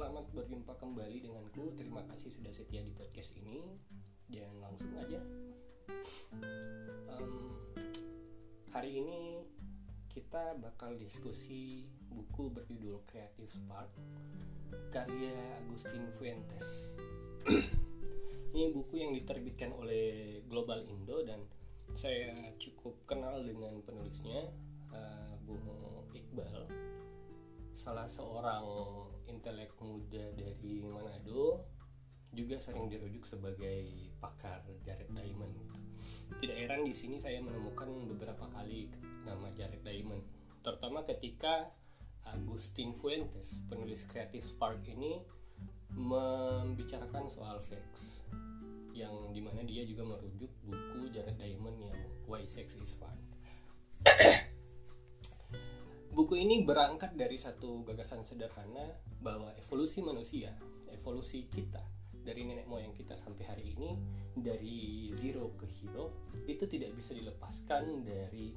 selamat berjumpa kembali denganku. Terima kasih sudah setia di podcast ini. Dan langsung aja. Um, hari ini kita bakal diskusi buku berjudul Creative Spark karya Agustin Fuentes. ini buku yang diterbitkan oleh Global Indo dan saya cukup kenal dengan penulisnya, uh, Bung Iqbal salah seorang intelek muda dari Manado juga sering dirujuk sebagai pakar Jared Diamond. Tidak heran di sini saya menemukan beberapa kali nama Jared Diamond, terutama ketika Agustin Fuentes, penulis Creative Spark ini membicarakan soal seks yang di mana dia juga merujuk buku Jared Diamond yang Why Sex is Fun. Buku ini berangkat dari satu gagasan sederhana bahwa evolusi manusia, evolusi kita dari nenek moyang kita sampai hari ini dari zero ke hero itu tidak bisa dilepaskan dari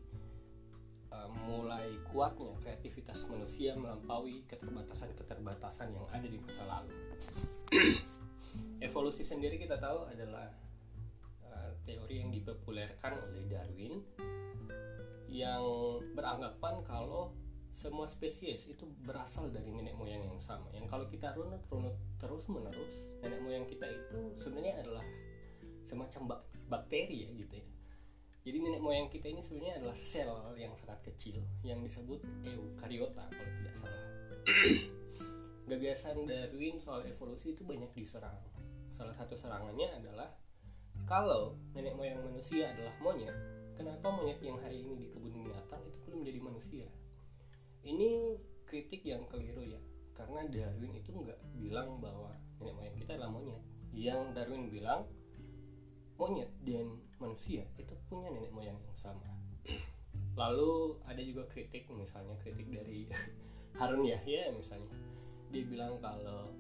uh, mulai kuatnya kreativitas manusia melampaui keterbatasan-keterbatasan yang ada di masa lalu. evolusi sendiri kita tahu adalah uh, teori yang dipopulerkan oleh Darwin yang beranggapan kalau semua spesies itu berasal dari nenek moyang yang sama. Yang kalau kita runut runut terus menerus nenek moyang kita itu sebenarnya adalah semacam bak bakteri ya gitu ya. Jadi nenek moyang kita ini sebenarnya adalah sel yang sangat kecil yang disebut eukariota kalau tidak salah. Gagasan Darwin soal evolusi itu banyak diserang. Salah satu serangannya adalah kalau nenek moyang manusia adalah monyet kenapa monyet yang hari ini di kebun binatang itu belum menjadi manusia ini kritik yang keliru ya karena Darwin itu nggak bilang bahwa nenek moyang kita adalah monyet. Yang Darwin bilang monyet dan manusia itu punya nenek moyang yang sama. Lalu ada juga kritik misalnya kritik dari Harun Yahya misalnya. Dia bilang kalau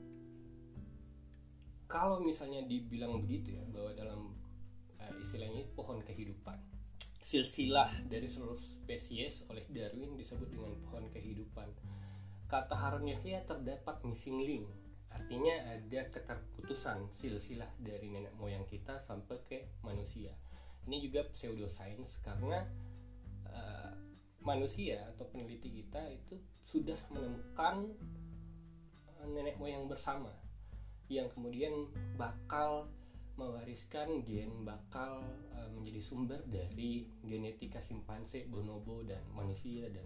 kalau misalnya dibilang begitu ya bahwa dalam uh, istilahnya pohon kehidupan silsilah dari seluruh spesies oleh Darwin disebut dengan pohon kehidupan. Kata Harun Yahya terdapat missing link, artinya ada keterputusan silsilah dari nenek moyang kita sampai ke manusia. Ini juga pseudoscience karena uh, manusia atau peneliti kita itu sudah menemukan uh, nenek moyang bersama yang kemudian bakal mewariskan gen bakal uh, menjadi sumber dari genetika simpanse, bonobo dan manusia dan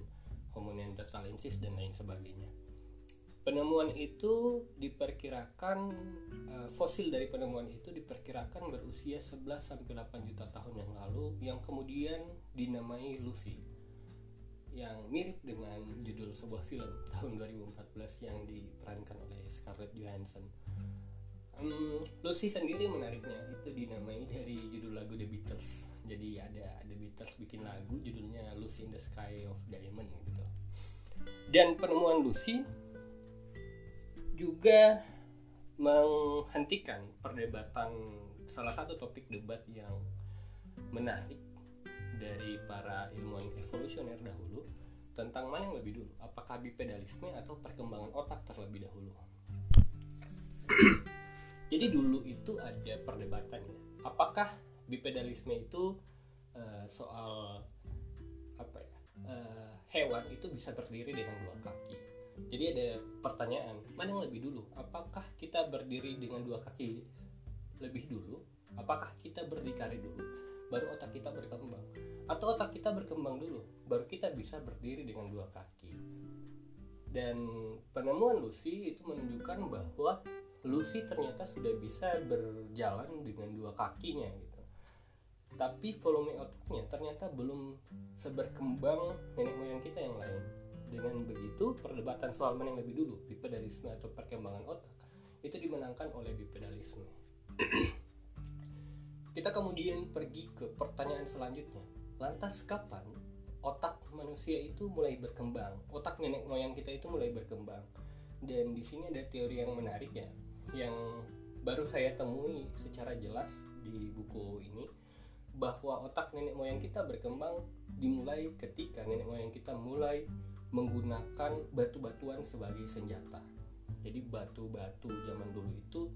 Homo neanderthalensis dan lain sebagainya. Penemuan itu diperkirakan uh, fosil dari penemuan itu diperkirakan berusia 11 sampai 8 juta tahun yang lalu yang kemudian dinamai Lucy yang mirip dengan judul sebuah film tahun 2014 yang diperankan oleh Scarlett Johansson Um, Lucy sendiri menariknya itu dinamai dari judul lagu The Beatles. Jadi ada The Beatles bikin lagu judulnya Lucy in the Sky of Diamond gitu. Dan penemuan Lucy juga menghentikan perdebatan salah satu topik debat yang menarik dari para ilmuwan evolusioner dahulu tentang mana yang lebih dulu, apakah bipedalisme atau perkembangan otak terlebih dahulu. Jadi dulu itu ada perdebatan ya. Apakah bipedalisme itu uh, soal apa ya? Uh, hewan itu bisa berdiri dengan dua kaki. Jadi ada pertanyaan, mana yang lebih dulu? Apakah kita berdiri dengan dua kaki lebih dulu? Apakah kita berdikari dulu? Baru otak kita berkembang. Atau otak kita berkembang dulu, baru kita bisa berdiri dengan dua kaki. Dan penemuan Lucy itu menunjukkan bahwa Lucy ternyata sudah bisa berjalan dengan dua kakinya gitu. Tapi volume otaknya ternyata belum seberkembang nenek moyang kita yang lain. Dengan begitu perdebatan soal mana yang lebih dulu bipedalisme atau perkembangan otak itu dimenangkan oleh bipedalisme. Kita kemudian pergi ke pertanyaan selanjutnya. Lantas kapan otak manusia itu mulai berkembang? Otak nenek moyang kita itu mulai berkembang. Dan di sini ada teori yang menarik ya yang baru saya temui secara jelas di buku ini bahwa otak nenek moyang kita berkembang dimulai ketika nenek moyang kita mulai menggunakan batu-batuan sebagai senjata. jadi batu-batu zaman dulu itu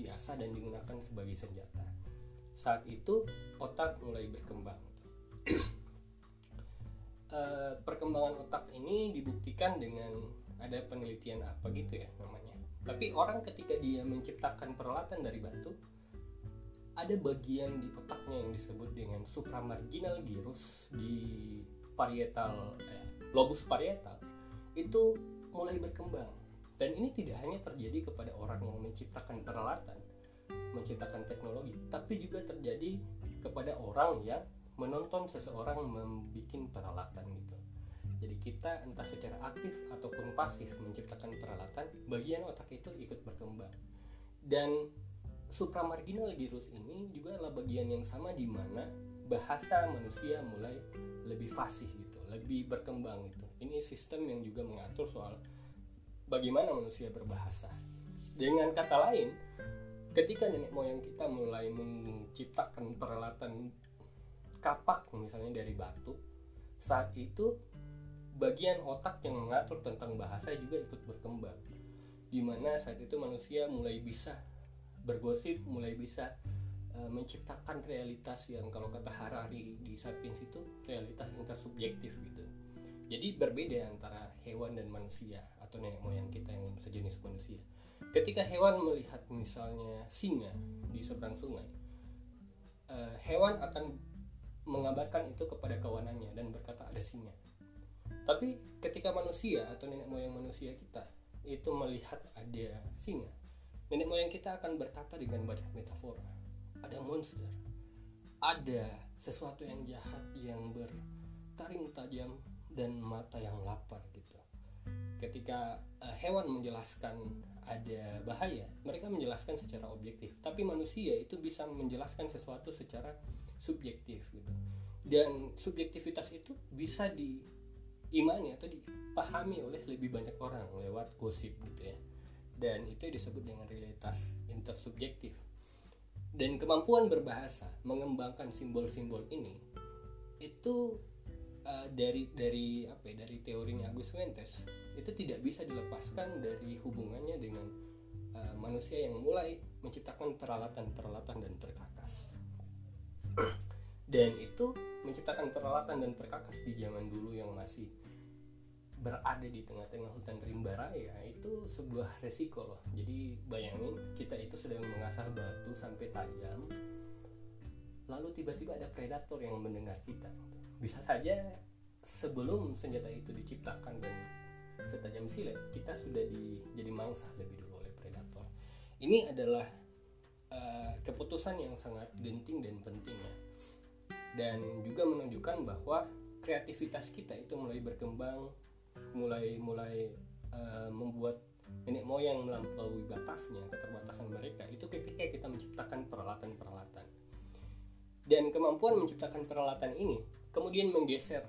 diasah dan digunakan sebagai senjata. Saat itu otak mulai berkembang. Uh, perkembangan otak ini dibuktikan dengan ada penelitian apa gitu ya namanya tapi orang ketika dia menciptakan peralatan dari batu ada bagian di otaknya yang disebut dengan supramarginal gyrus di parietal eh, lobus parietal itu mulai berkembang. Dan ini tidak hanya terjadi kepada orang yang menciptakan peralatan menciptakan teknologi tapi juga terjadi kepada orang yang menonton seseorang membuat peralatan gitu jadi kita entah secara aktif ataupun pasif menciptakan peralatan bagian otak itu ikut berkembang dan supramarginal gyrus ini juga adalah bagian yang sama di mana bahasa manusia mulai lebih fasih gitu, lebih berkembang gitu. Ini sistem yang juga mengatur soal bagaimana manusia berbahasa. Dengan kata lain, ketika nenek moyang kita mulai menciptakan peralatan kapak misalnya dari batu, saat itu bagian otak yang mengatur tentang bahasa juga ikut berkembang. Di mana saat itu manusia mulai bisa bergosip, mulai bisa uh, menciptakan realitas yang kalau kata Harari di Sapiens itu realitas intersubjektif gitu jadi berbeda antara hewan dan manusia atau nenek moyang kita yang sejenis manusia. Ketika hewan melihat misalnya singa di seberang sungai, uh, hewan akan mengabarkan itu kepada kawanannya dan berkata ada singa. Tapi ketika manusia atau nenek moyang manusia kita itu melihat ada singa, nenek moyang kita akan berkata dengan banyak metafora. Ada monster, ada sesuatu yang jahat yang bertaring tajam dan mata yang lapar gitu. Ketika uh, hewan menjelaskan ada bahaya, mereka menjelaskan secara objektif, tapi manusia itu bisa menjelaskan sesuatu secara subjektif gitu. Dan subjektivitas itu bisa diimani atau dipahami oleh lebih banyak orang lewat gosip gitu ya. Dan itu disebut dengan realitas intersubjektif. Dan kemampuan berbahasa, mengembangkan simbol-simbol ini itu uh, dari dari apa ya, dari teorinya Agus Fuentes itu tidak bisa dilepaskan dari hubungannya dengan uh, manusia yang mulai menciptakan peralatan-peralatan dan perkakas dan itu menciptakan peralatan dan perkakas di zaman dulu yang masih berada di tengah-tengah hutan rimba raya. Itu sebuah resiko loh. Jadi bayangin kita itu sedang mengasah batu sampai tajam lalu tiba-tiba ada predator yang mendengar kita. Bisa saja sebelum senjata itu diciptakan dan setajam silet kita sudah di, jadi mangsa lebih dulu oleh predator. Ini adalah uh, keputusan yang sangat genting dan penting ya dan juga menunjukkan bahwa kreativitas kita itu mulai berkembang mulai mulai uh, membuat nenek moyang melampaui batasnya keterbatasan mereka. Itu ketika kita menciptakan peralatan-peralatan. Dan kemampuan menciptakan peralatan ini kemudian menggeser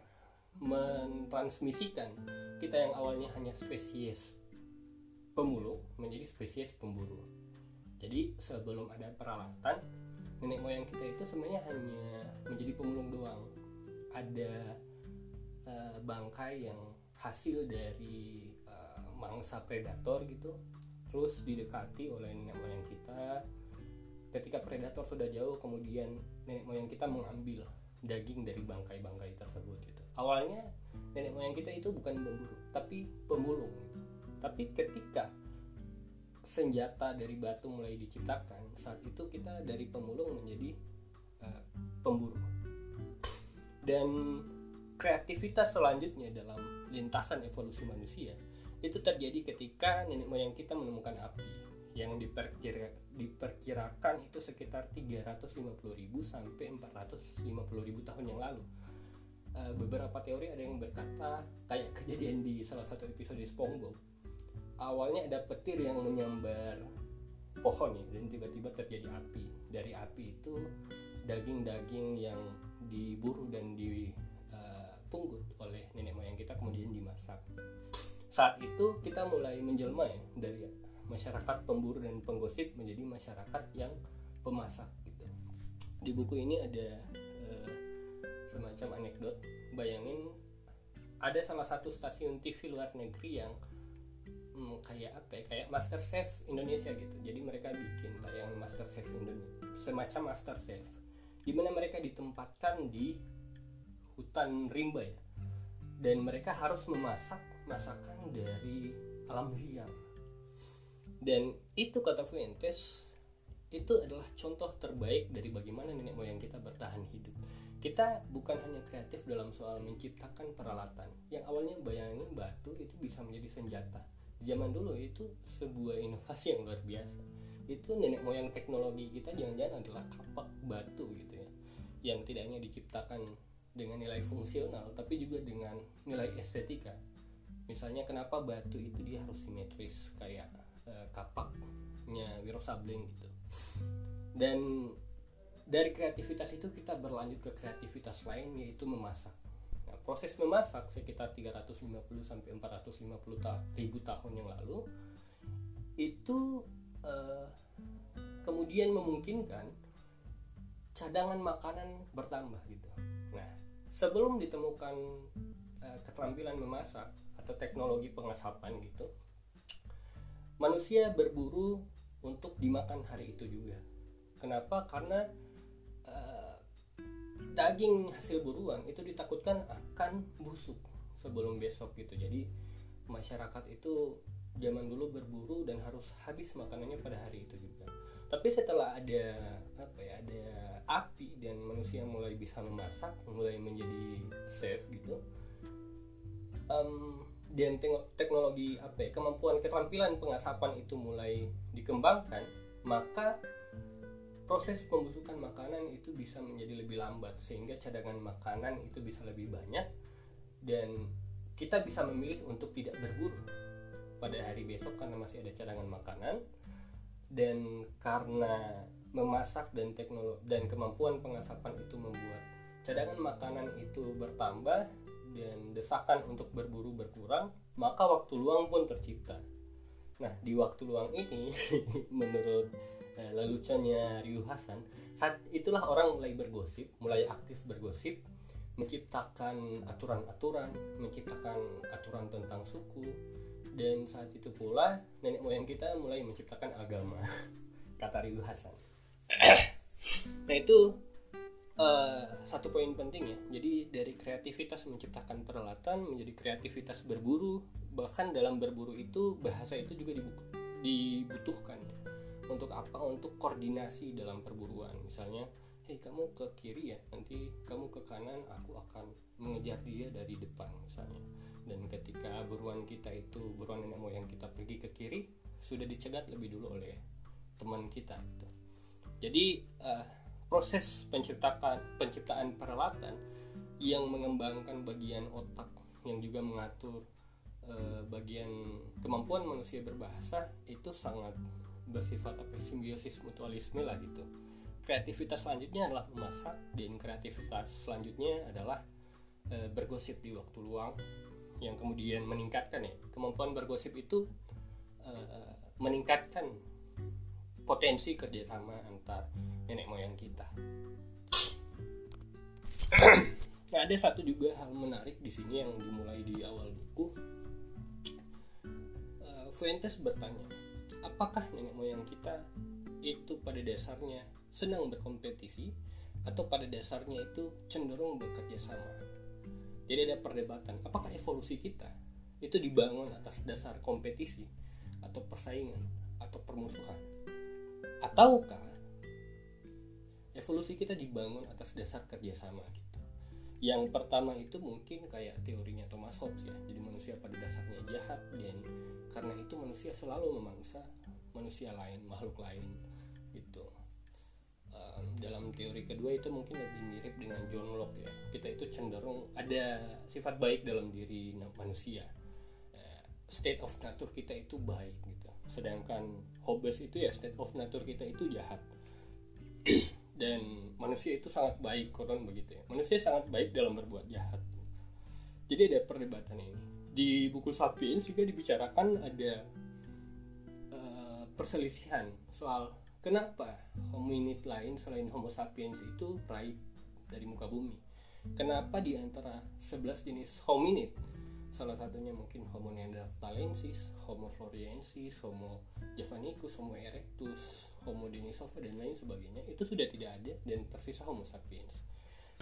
mentransmisikan. Kita yang awalnya hanya spesies pemulung menjadi spesies pemburu. Jadi sebelum ada peralatan nenek moyang kita itu sebenarnya hanya menjadi pemulung doang. Ada uh, bangkai yang hasil dari uh, mangsa predator gitu terus didekati oleh nenek moyang kita. Ketika predator sudah jauh kemudian nenek moyang kita mengambil daging dari bangkai-bangkai tersebut gitu. Awalnya nenek moyang kita itu bukan pemburu tapi pemulung gitu. tapi ketika senjata dari batu mulai diciptakan saat itu kita dari pemulung menjadi uh, pemburu dan kreativitas selanjutnya dalam lintasan evolusi manusia itu terjadi ketika nenek moyang kita menemukan api yang diperkira, diperkirakan itu sekitar 350.000 sampai 450.000 tahun yang lalu. Uh, beberapa teori ada yang berkata kayak kejadian di salah satu episode SpongeBob. Awalnya ada petir yang menyambar pohon ya dan tiba-tiba terjadi api. Dari api itu daging-daging yang diburu dan dipungut oleh nenek moyang kita kemudian dimasak. Saat itu kita mulai menjelma ya dari masyarakat pemburu dan penggosip menjadi masyarakat yang pemasak gitu. Di buku ini ada uh, semacam anekdot. Bayangin ada salah satu stasiun TV luar negeri yang hmm, kayak apa ya? Kayak Master Chef Indonesia gitu. Jadi mereka bikin tayangan Master Chef Indonesia semacam Master Chef. Di mana mereka ditempatkan di hutan rimba ya. Dan mereka harus memasak masakan dari alam liar. Dan itu kata Fuentes itu adalah contoh terbaik dari bagaimana nenek moyang kita bertahan hidup. Kita bukan hanya kreatif dalam soal menciptakan peralatan. Yang awalnya bayangin batu itu bisa menjadi senjata zaman dulu itu sebuah inovasi yang luar biasa. Itu nenek moyang teknologi kita jangan-jangan adalah kapak batu gitu ya yang tidak hanya diciptakan dengan nilai fungsional tapi juga dengan nilai estetika. Misalnya kenapa batu itu dia harus simetris kayak uh, kapaknya Wiro Sableng gitu. Dan dari kreativitas itu kita berlanjut ke kreativitas lain yaitu memasak proses memasak sekitar 350 sampai 450 ta ribu tahun yang lalu itu uh, kemudian memungkinkan cadangan makanan bertambah gitu. Nah sebelum ditemukan uh, keterampilan memasak atau teknologi pengasapan gitu manusia berburu untuk dimakan hari itu juga. Kenapa? Karena uh, daging hasil buruan itu ditakutkan akan busuk sebelum besok gitu. Jadi masyarakat itu zaman dulu berburu dan harus habis makanannya pada hari itu juga. Tapi setelah ada apa ya ada api dan manusia mulai bisa memasak mulai menjadi safe gitu um, dan teknologi apa ya, kemampuan keterampilan pengasapan itu mulai dikembangkan maka proses pembusukan makanan itu bisa menjadi lebih lambat sehingga cadangan makanan itu bisa lebih banyak dan kita bisa memilih untuk tidak berburu pada hari besok karena masih ada cadangan makanan dan karena memasak dan teknologi dan kemampuan pengasapan itu membuat cadangan makanan itu bertambah dan desakan untuk berburu berkurang, maka waktu luang pun tercipta. Nah, di waktu luang ini, menurut eh, leluconnya Ryu Hasan, saat itulah orang mulai bergosip, mulai aktif bergosip, menciptakan aturan-aturan, menciptakan aturan tentang suku, dan saat itu pula nenek moyang kita mulai menciptakan agama, kata Ryu Hasan. nah itu uh, satu poin penting ya. Jadi dari kreativitas menciptakan peralatan menjadi kreativitas berburu bahkan dalam berburu itu bahasa itu juga dibutuhkan untuk apa? Untuk koordinasi dalam perburuan. Misalnya hei kamu ke kiri ya nanti kamu ke kanan aku akan mengejar dia dari depan misalnya. Dan ketika buruan kita itu buruan nenek moyang kita pergi ke kiri sudah dicegat lebih dulu oleh teman kita gitu. jadi uh, proses penciptaan penciptaan peralatan yang mengembangkan bagian otak yang juga mengatur e, bagian kemampuan manusia berbahasa itu sangat bersifat apa simbiosis mutualisme lah gitu kreativitas selanjutnya adalah memasak dan kreativitas selanjutnya adalah e, bergosip di waktu luang yang kemudian meningkatkan ya kemampuan bergosip itu e, meningkatkan potensi kerjasama antar nenek moyang kita. nah, ada satu juga hal menarik di sini yang dimulai di awal buku. Uh, Fuentes bertanya, apakah nenek moyang kita itu pada dasarnya senang berkompetisi atau pada dasarnya itu cenderung bekerja sama? Jadi ada perdebatan, apakah evolusi kita itu dibangun atas dasar kompetisi atau persaingan atau permusuhan? Ataukah evolusi kita dibangun atas dasar kerjasama gitu yang pertama itu mungkin kayak teorinya Thomas Hobbes ya jadi manusia pada dasarnya jahat dan karena itu manusia selalu memangsa manusia lain makhluk lain gitu. Um, dalam teori kedua itu mungkin lebih mirip dengan John Locke ya. Kita itu cenderung ada sifat baik dalam diri manusia. Uh, state of nature kita itu baik gitu. Sedangkan Hobbes itu ya state of nature kita itu jahat. Dan manusia itu sangat baik konon begitu ya. Manusia sangat baik dalam berbuat jahat. Jadi ada perdebatan ini. Di buku Sapiens juga dibicarakan ada perselisihan soal kenapa hominid lain selain Homo sapiens itu raib dari muka bumi kenapa di antara 11 jenis hominid salah satunya mungkin Homo neanderthalensis, Homo floresiensis, Homo javanicus, Homo erectus, Homo denisova dan lain sebagainya itu sudah tidak ada dan tersisa Homo sapiens.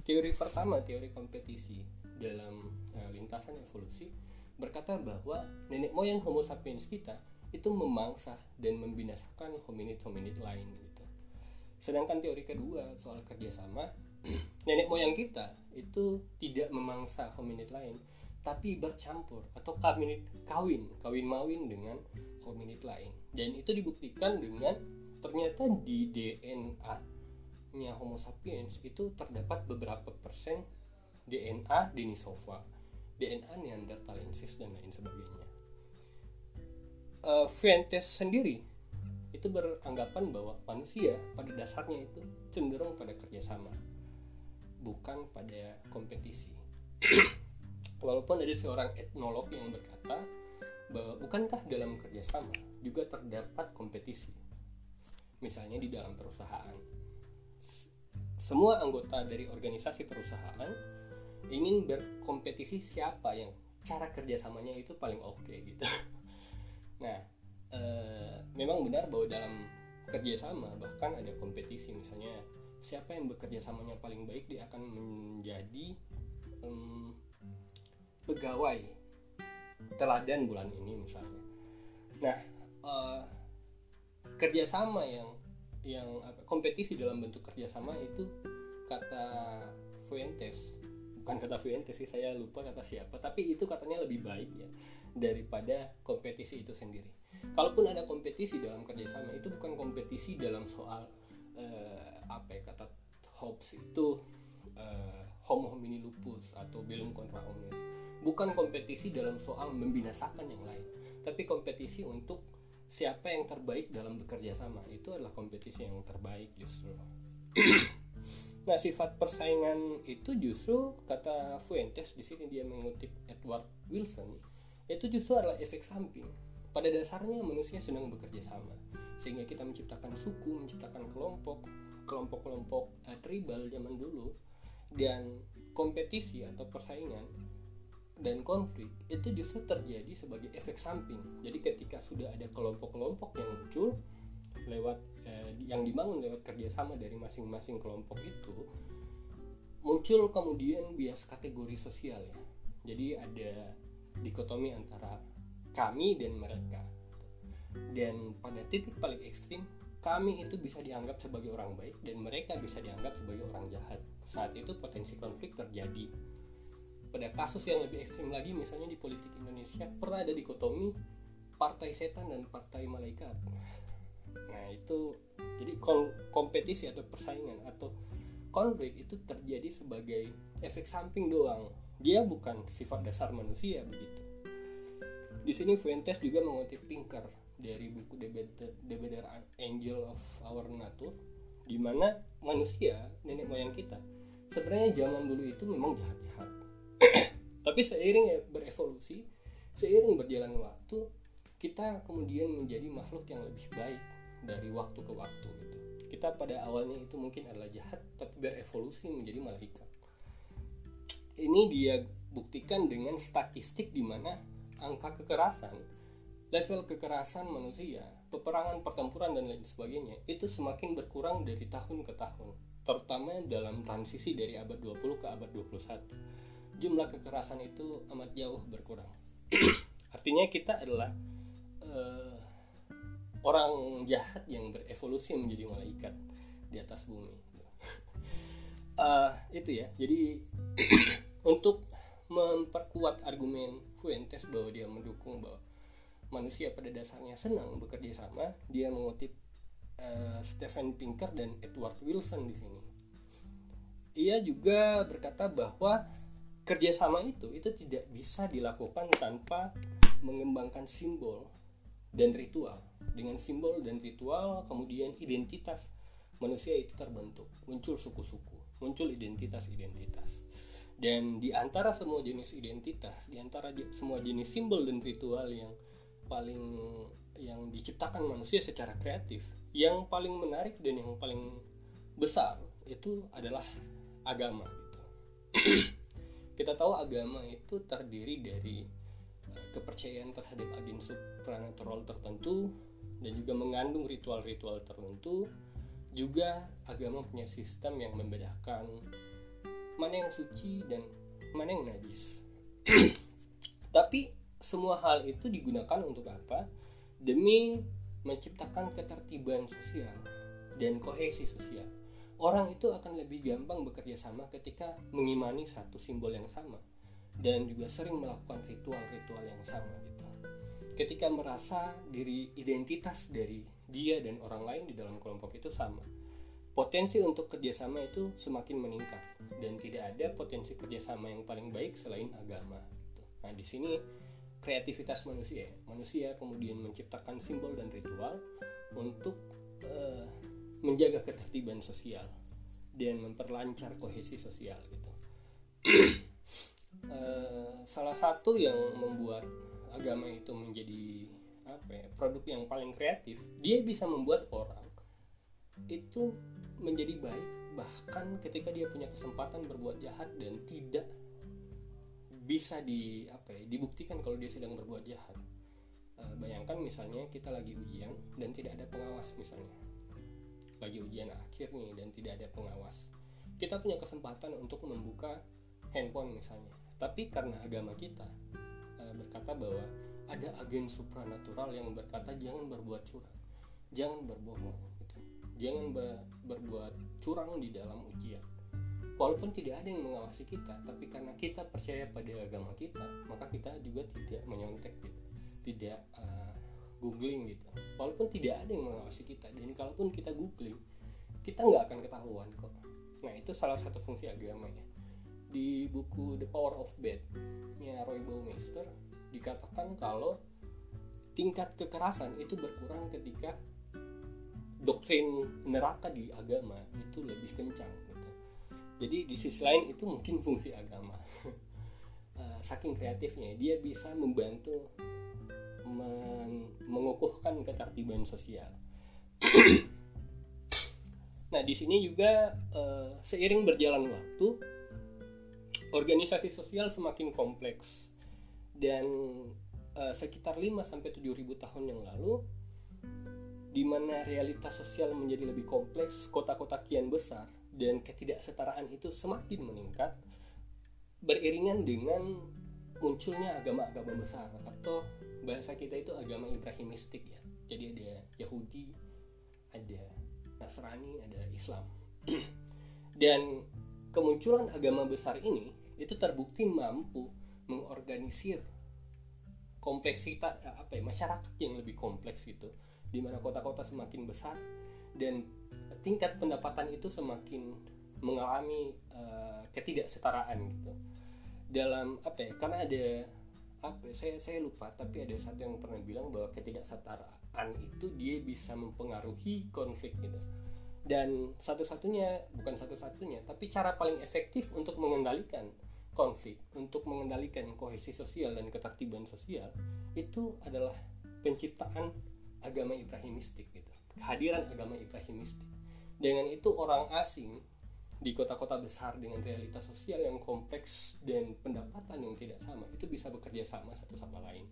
Teori pertama, teori kompetisi dalam uh, lintasan evolusi berkata bahwa nenek moyang Homo sapiens kita itu memangsa dan membinasakan hominid-hominid lain gitu. Sedangkan teori kedua soal kerjasama, nenek moyang kita itu tidak memangsa hominid lain, tapi bercampur atau kawin kawin kawin mawin dengan hominid lain dan itu dibuktikan dengan ternyata di DNA nya Homo sapiens itu terdapat beberapa persen DNA Denisova, DNA Neanderthalensis dan lain sebagainya. Uh, Fuentes sendiri itu beranggapan bahwa manusia pada dasarnya itu cenderung pada kerjasama, bukan pada kompetisi. Walaupun ada seorang etnolog yang berkata bahwa bukankah dalam kerjasama juga terdapat kompetisi, misalnya di dalam perusahaan. Semua anggota dari organisasi perusahaan ingin berkompetisi siapa yang cara kerjasamanya itu paling oke okay, gitu. Nah, e, memang benar bahwa dalam kerjasama bahkan ada kompetisi. Misalnya siapa yang bekerja samanya paling baik dia akan menjadi um, pegawai teladan bulan ini misalnya. Nah uh, kerjasama yang yang apa, kompetisi dalam bentuk kerjasama itu kata Fuentes. Bukan kata Fuentes sih saya lupa kata siapa tapi itu katanya lebih baik ya daripada kompetisi itu sendiri. Kalaupun ada kompetisi dalam kerjasama itu bukan kompetisi dalam soal uh, apa ya kata Hobbes itu uh, homo homini lupus atau belum contra omnes bukan kompetisi dalam soal membinasakan yang lain tapi kompetisi untuk siapa yang terbaik dalam bekerja sama itu adalah kompetisi yang terbaik justru. Nah sifat persaingan itu justru kata Fuentes di sini dia mengutip Edward Wilson itu justru adalah efek samping pada dasarnya manusia senang bekerja sama sehingga kita menciptakan suku menciptakan kelompok kelompok-kelompok uh, tribal zaman dulu dan kompetisi atau persaingan dan konflik itu justru terjadi sebagai efek samping. Jadi ketika sudah ada kelompok-kelompok yang muncul lewat eh, yang dibangun lewat kerjasama dari masing-masing kelompok itu muncul kemudian bias kategori sosial ya. Jadi ada dikotomi antara kami dan mereka. Dan pada titik paling ekstrim kami itu bisa dianggap sebagai orang baik dan mereka bisa dianggap sebagai orang jahat. Saat itu potensi konflik terjadi. Pada kasus yang lebih ekstrim lagi misalnya di politik Indonesia pernah ada dikotomi partai setan dan partai malaikat. Nah, itu jadi kompetisi atau persaingan atau konflik itu terjadi sebagai efek samping doang. Dia bukan sifat dasar manusia begitu. Di sini Fuentes juga mengutip Pinker dari buku The Better, Angel of Our Nature di mana manusia nenek moyang kita sebenarnya zaman dulu itu memang jahat-jahat. Tapi seiring ya berevolusi seiring berjalan waktu kita kemudian menjadi makhluk yang lebih baik dari waktu ke waktu gitu. Kita pada awalnya itu mungkin adalah jahat tapi berevolusi menjadi malaikat ini dia buktikan dengan statistik di mana angka kekerasan level kekerasan manusia, peperangan pertempuran dan lain sebagainya itu semakin berkurang dari tahun ke tahun, terutama dalam transisi dari abad 20 ke abad 21. Jumlah kekerasan itu amat jauh berkurang. Artinya kita adalah uh, orang jahat yang berevolusi menjadi malaikat di atas bumi. uh, itu ya. Jadi untuk memperkuat argumen Fuentes bahwa dia mendukung bahwa manusia pada dasarnya senang bekerja sama dia mengutip uh, Stephen Pinker dan Edward Wilson di sini. Ia juga berkata bahwa kerjasama itu itu tidak bisa dilakukan tanpa mengembangkan simbol dan ritual. Dengan simbol dan ritual kemudian identitas manusia itu terbentuk. Muncul suku-suku muncul identitas-identitas dan di antara semua jenis identitas di antara semua jenis simbol dan ritual yang paling yang diciptakan manusia secara kreatif yang paling menarik dan yang paling besar itu adalah agama gitu. Kita tahu agama itu terdiri dari kepercayaan terhadap agen supranatural tertentu dan juga mengandung ritual-ritual tertentu juga agama punya sistem yang membedakan mana yang suci dan mana yang najis. Tapi semua hal itu digunakan untuk apa? Demi menciptakan ketertiban sosial dan kohesi sosial. Orang itu akan lebih gampang bekerja sama ketika mengimani satu simbol yang sama dan juga sering melakukan ritual-ritual yang sama gitu. Ketika merasa diri identitas dari dia dan orang lain di dalam kelompok itu sama, potensi untuk kerjasama itu semakin meningkat dan tidak ada potensi kerjasama yang paling baik selain agama. Gitu. Nah di sini kreativitas manusia, manusia kemudian menciptakan simbol dan ritual untuk uh, menjaga ketertiban sosial dan memperlancar kohesi sosial gitu. Eh, salah satu yang membuat agama itu menjadi apa ya, produk yang paling kreatif dia bisa membuat orang itu menjadi baik bahkan ketika dia punya kesempatan berbuat jahat dan tidak bisa di apa ya dibuktikan kalau dia sedang berbuat jahat. E, bayangkan misalnya kita lagi ujian dan tidak ada pengawas misalnya. Lagi ujian akhir nih dan tidak ada pengawas. Kita punya kesempatan untuk membuka handphone misalnya. Tapi karena agama kita uh, berkata bahwa ada agen supranatural yang berkata jangan berbuat curang jangan berbohong. Jangan ber, berbuat curang di dalam ujian. Walaupun tidak ada yang mengawasi kita tapi karena kita percaya pada agama kita maka kita juga tidak menyontek gitu. Tidak uh, googling gitu. Walaupun tidak ada yang mengawasi kita dan kalaupun kita googling kita nggak akan ketahuan kok. Nah itu salah satu fungsi agama ya. Di buku The Power of Bed ya Roy Baumeister dikatakan kalau tingkat kekerasan itu berkurang ketika doktrin neraka di agama itu lebih kencang gitu. Jadi di sisi lain itu mungkin fungsi agama. Eh, saking kreatifnya dia bisa membantu men mengukuhkan ketertiban sosial. nah di sini juga uh, seiring berjalan waktu organisasi sosial semakin kompleks dan uh, sekitar 5 sampai 7000 tahun yang lalu di mana realitas sosial menjadi lebih kompleks, kota-kota kian besar dan ketidaksetaraan itu semakin meningkat beriringan dengan munculnya agama-agama besar atau bahasa kita itu agama Ibrahimistik ya. Jadi ada Yahudi, ada Nasrani, ada Islam. dan kemunculan agama besar ini itu terbukti mampu mengorganisir kompleksitas eh, apa ya masyarakat yang lebih kompleks gitu di mana kota-kota semakin besar dan tingkat pendapatan itu semakin mengalami uh, ketidaksetaraan gitu. Dalam apa ya karena ada apa ya, saya saya lupa tapi ada satu yang pernah bilang bahwa ketidaksetaraan itu dia bisa mempengaruhi konflik gitu. Dan satu-satunya bukan satu-satunya tapi cara paling efektif untuk mengendalikan konflik untuk mengendalikan kohesi sosial dan ketertiban sosial itu adalah penciptaan agama Ibrahimistik gitu. Kehadiran agama Ibrahimistik. Dengan itu orang asing di kota-kota besar dengan realitas sosial yang kompleks dan pendapatan yang tidak sama itu bisa bekerja sama satu sama lain.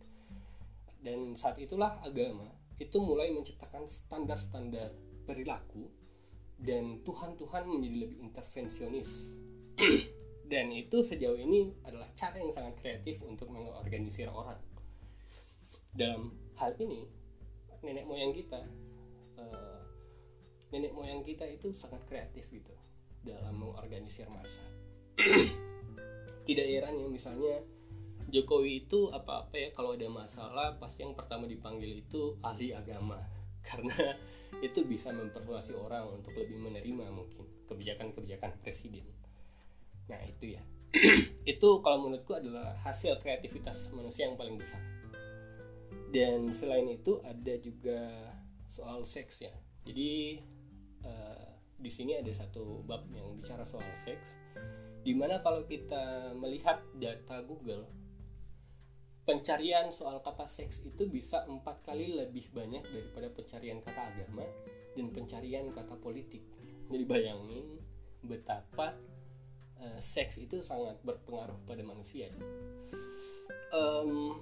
Dan saat itulah agama itu mulai menciptakan standar-standar perilaku dan Tuhan-Tuhan menjadi lebih intervensionis. Dan itu sejauh ini adalah cara yang sangat kreatif untuk mengorganisir orang. Dalam hal ini nenek moyang kita uh, nenek moyang kita itu sangat kreatif gitu dalam mengorganisir masa tidak heran ya misalnya Jokowi itu apa-apa ya kalau ada masalah pasti yang pertama dipanggil itu ahli agama. Karena itu bisa mempersuasi orang untuk lebih menerima mungkin kebijakan-kebijakan presiden. Nah itu ya. Itu kalau menurutku adalah hasil kreativitas manusia yang paling besar dan selain itu ada juga soal seks ya jadi uh, di sini ada satu bab yang bicara soal seks di mana kalau kita melihat data Google pencarian soal kata seks itu bisa empat kali lebih banyak daripada pencarian kata agama dan pencarian kata politik jadi bayangin betapa uh, seks itu sangat berpengaruh pada manusia. Um,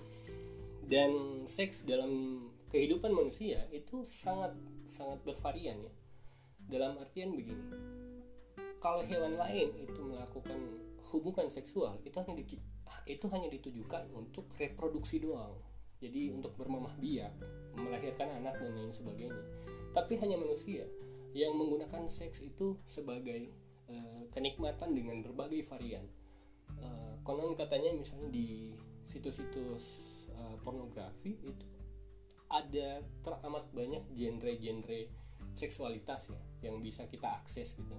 dan seks dalam kehidupan manusia itu sangat sangat bervarian ya. Dalam artian begini kalau hewan lain itu melakukan hubungan seksual itu hanya di, itu hanya ditujukan untuk reproduksi doang. Jadi untuk bermamah biak melahirkan anak dan lain sebagainya. Tapi hanya manusia yang menggunakan seks itu sebagai uh, kenikmatan dengan berbagai varian. Uh, konon katanya misalnya di situs-situs uh, pornografi itu ada teramat banyak genre-genre seksualitas ya yang bisa kita akses gitu.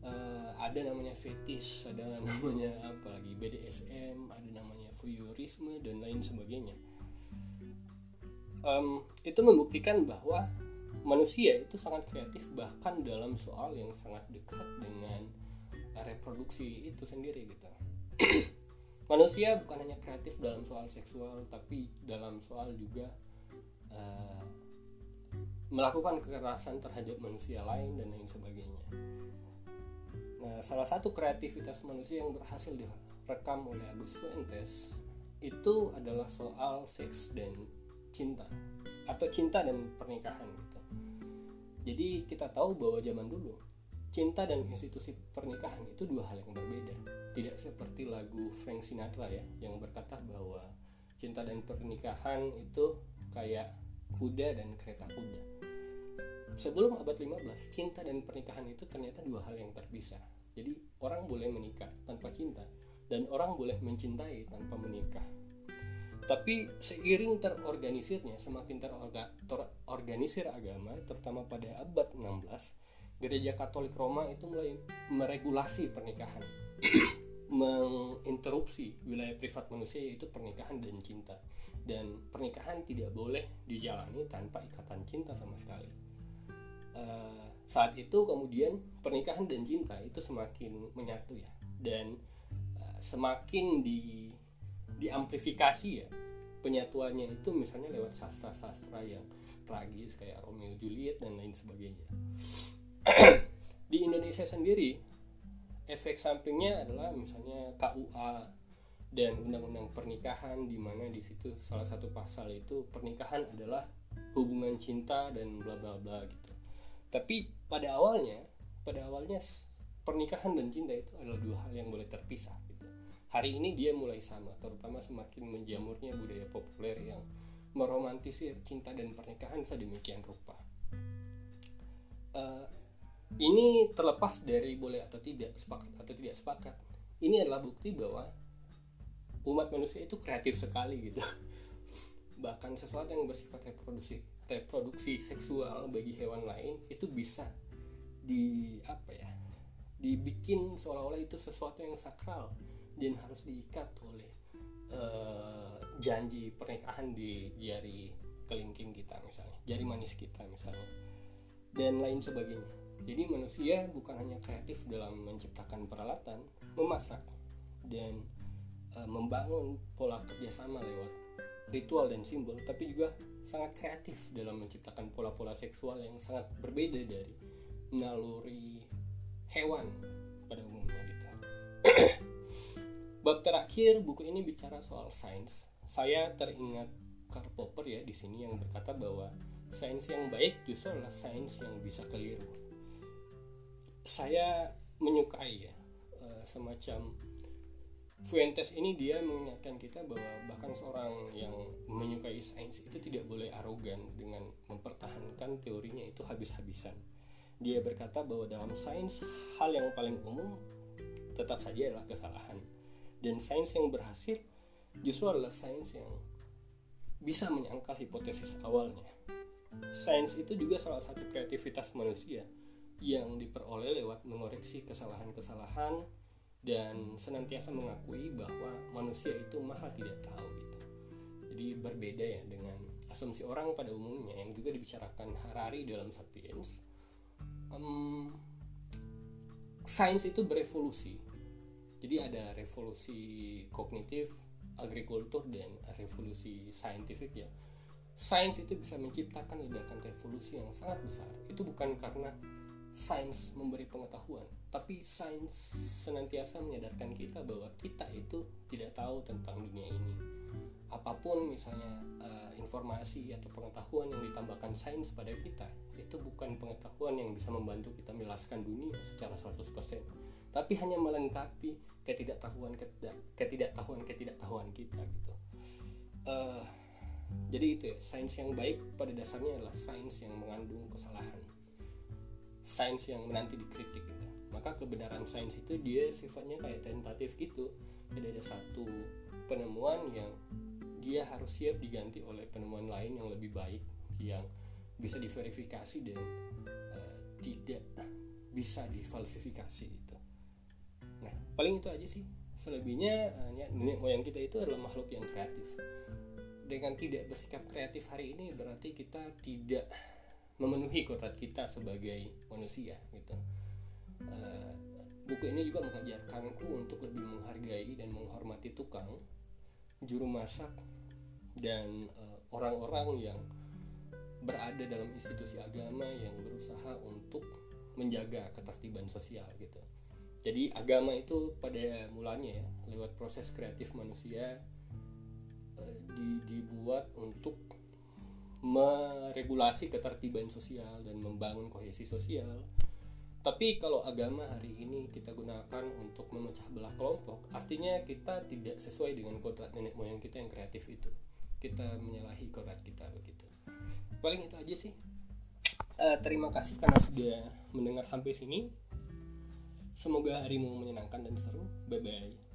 Uh, ada namanya fetish ada namanya apa lagi BDSM ada namanya voyeurisme dan lain sebagainya. Um, itu membuktikan bahwa manusia itu sangat kreatif bahkan dalam soal yang sangat dekat dengan reproduksi itu sendiri gitu manusia bukan hanya kreatif dalam soal seksual tapi dalam soal juga uh, melakukan kekerasan terhadap manusia lain dan lain sebagainya nah salah satu kreativitas manusia yang berhasil direkam oleh Agus Fuentes itu adalah soal seks dan cinta atau cinta dan pernikahan gitu. Jadi kita tahu bahwa zaman dulu cinta dan institusi pernikahan itu dua hal yang berbeda. Tidak seperti lagu Frank Sinatra ya yang berkata bahwa cinta dan pernikahan itu kayak kuda dan kereta kuda. Sebelum abad 15, cinta dan pernikahan itu ternyata dua hal yang terpisah. Jadi orang boleh menikah tanpa cinta dan orang boleh mencintai tanpa menikah tapi seiring terorganisirnya, semakin terorganisir agama, terutama pada abad 16, gereja Katolik Roma itu mulai meregulasi pernikahan, menginterupsi wilayah privat manusia yaitu pernikahan dan cinta. Dan pernikahan tidak boleh dijalani tanpa ikatan cinta sama sekali. Uh, saat itu kemudian pernikahan dan cinta itu semakin menyatu ya, dan uh, semakin di diamplifikasi ya penyatuannya itu misalnya lewat sastra-sastra yang tragis kayak Romeo Juliet dan lain sebagainya di Indonesia sendiri efek sampingnya adalah misalnya KUA dan undang-undang pernikahan di mana di situ salah satu pasal itu pernikahan adalah hubungan cinta dan bla bla bla gitu. Tapi pada awalnya, pada awalnya pernikahan dan cinta itu adalah dua hal yang boleh terpisah hari ini dia mulai sama terutama semakin menjamurnya budaya populer yang meromantisir cinta dan pernikahan sedemikian rupa uh, ini terlepas dari boleh atau tidak sepakat atau tidak sepakat. Ini adalah bukti bahwa umat manusia itu kreatif sekali gitu. Bahkan sesuatu yang bersifat reproduksi reproduksi seksual bagi hewan lain itu bisa di apa ya dibikin seolah-olah itu sesuatu yang sakral dan harus diikat oleh uh, janji pernikahan di jari kelingking kita misalnya jari manis kita misalnya dan lain sebagainya jadi manusia bukan hanya kreatif dalam menciptakan peralatan memasak dan uh, membangun pola kerjasama lewat ritual dan simbol tapi juga sangat kreatif dalam menciptakan pola-pola seksual yang sangat berbeda dari naluri hewan pada umumnya gitu Bab terakhir buku ini bicara soal sains. Saya teringat Karl Popper ya di sini yang berkata bahwa sains yang baik justru adalah sains yang bisa keliru. Saya menyukai ya eh, semacam Fuentes ini dia mengingatkan kita bahwa bahkan seorang yang menyukai sains itu tidak boleh arogan dengan mempertahankan teorinya itu habis-habisan. Dia berkata bahwa dalam sains hal yang paling umum tetap saja adalah kesalahan dan sains yang berhasil justru adalah sains yang bisa menyangkal hipotesis awalnya. Sains itu juga salah satu kreativitas manusia yang diperoleh lewat mengoreksi kesalahan-kesalahan dan senantiasa mengakui bahwa manusia itu maha tidak tahu gitu. Jadi berbeda ya dengan asumsi orang pada umumnya yang juga dibicarakan Harari dalam Sapiens. Um, sains itu berevolusi jadi ada revolusi kognitif agrikultur dan revolusi saintifik ya sains itu bisa menciptakan ledakan revolusi yang sangat besar itu bukan karena sains memberi pengetahuan tapi sains senantiasa menyadarkan kita bahwa kita itu tidak tahu tentang dunia ini. Apa pun misalnya uh, informasi atau pengetahuan yang ditambahkan sains pada kita itu bukan pengetahuan yang bisa membantu kita menjelaskan dunia secara 100% tapi hanya melengkapi ketidaktahuan ketidaktahuan ketidaktahuan kita gitu. Uh, jadi itu ya sains yang baik pada dasarnya adalah sains yang mengandung kesalahan sains yang menanti dikritik gitu. maka kebenaran sains itu dia sifatnya kayak tentatif gitu. Jadi ada satu penemuan yang dia harus siap diganti oleh penemuan lain yang lebih baik yang bisa diverifikasi dan uh, tidak bisa difalsifikasi itu nah paling itu aja sih. Selebihnya uh, nenek moyang kita itu adalah makhluk yang kreatif. Dengan tidak bersikap kreatif hari ini berarti kita tidak memenuhi kodrat kita sebagai manusia gitu uh, buku ini juga mengajarkanku untuk lebih menghargai dan menghormati tukang juru masak dan orang-orang uh, yang berada dalam institusi agama yang berusaha untuk menjaga ketertiban sosial gitu. Jadi agama itu pada mulanya ya lewat proses kreatif manusia uh, di, dibuat untuk meregulasi ketertiban sosial dan membangun kohesi sosial tapi kalau agama hari ini kita gunakan untuk memecah belah kelompok, artinya kita tidak sesuai dengan kodrat nenek moyang kita yang kreatif itu. Kita menyalahi kodrat kita begitu. Paling itu aja sih. Uh, terima kasih karena sudah mendengar sampai sini. Semoga harimu menyenangkan dan seru. Bye bye.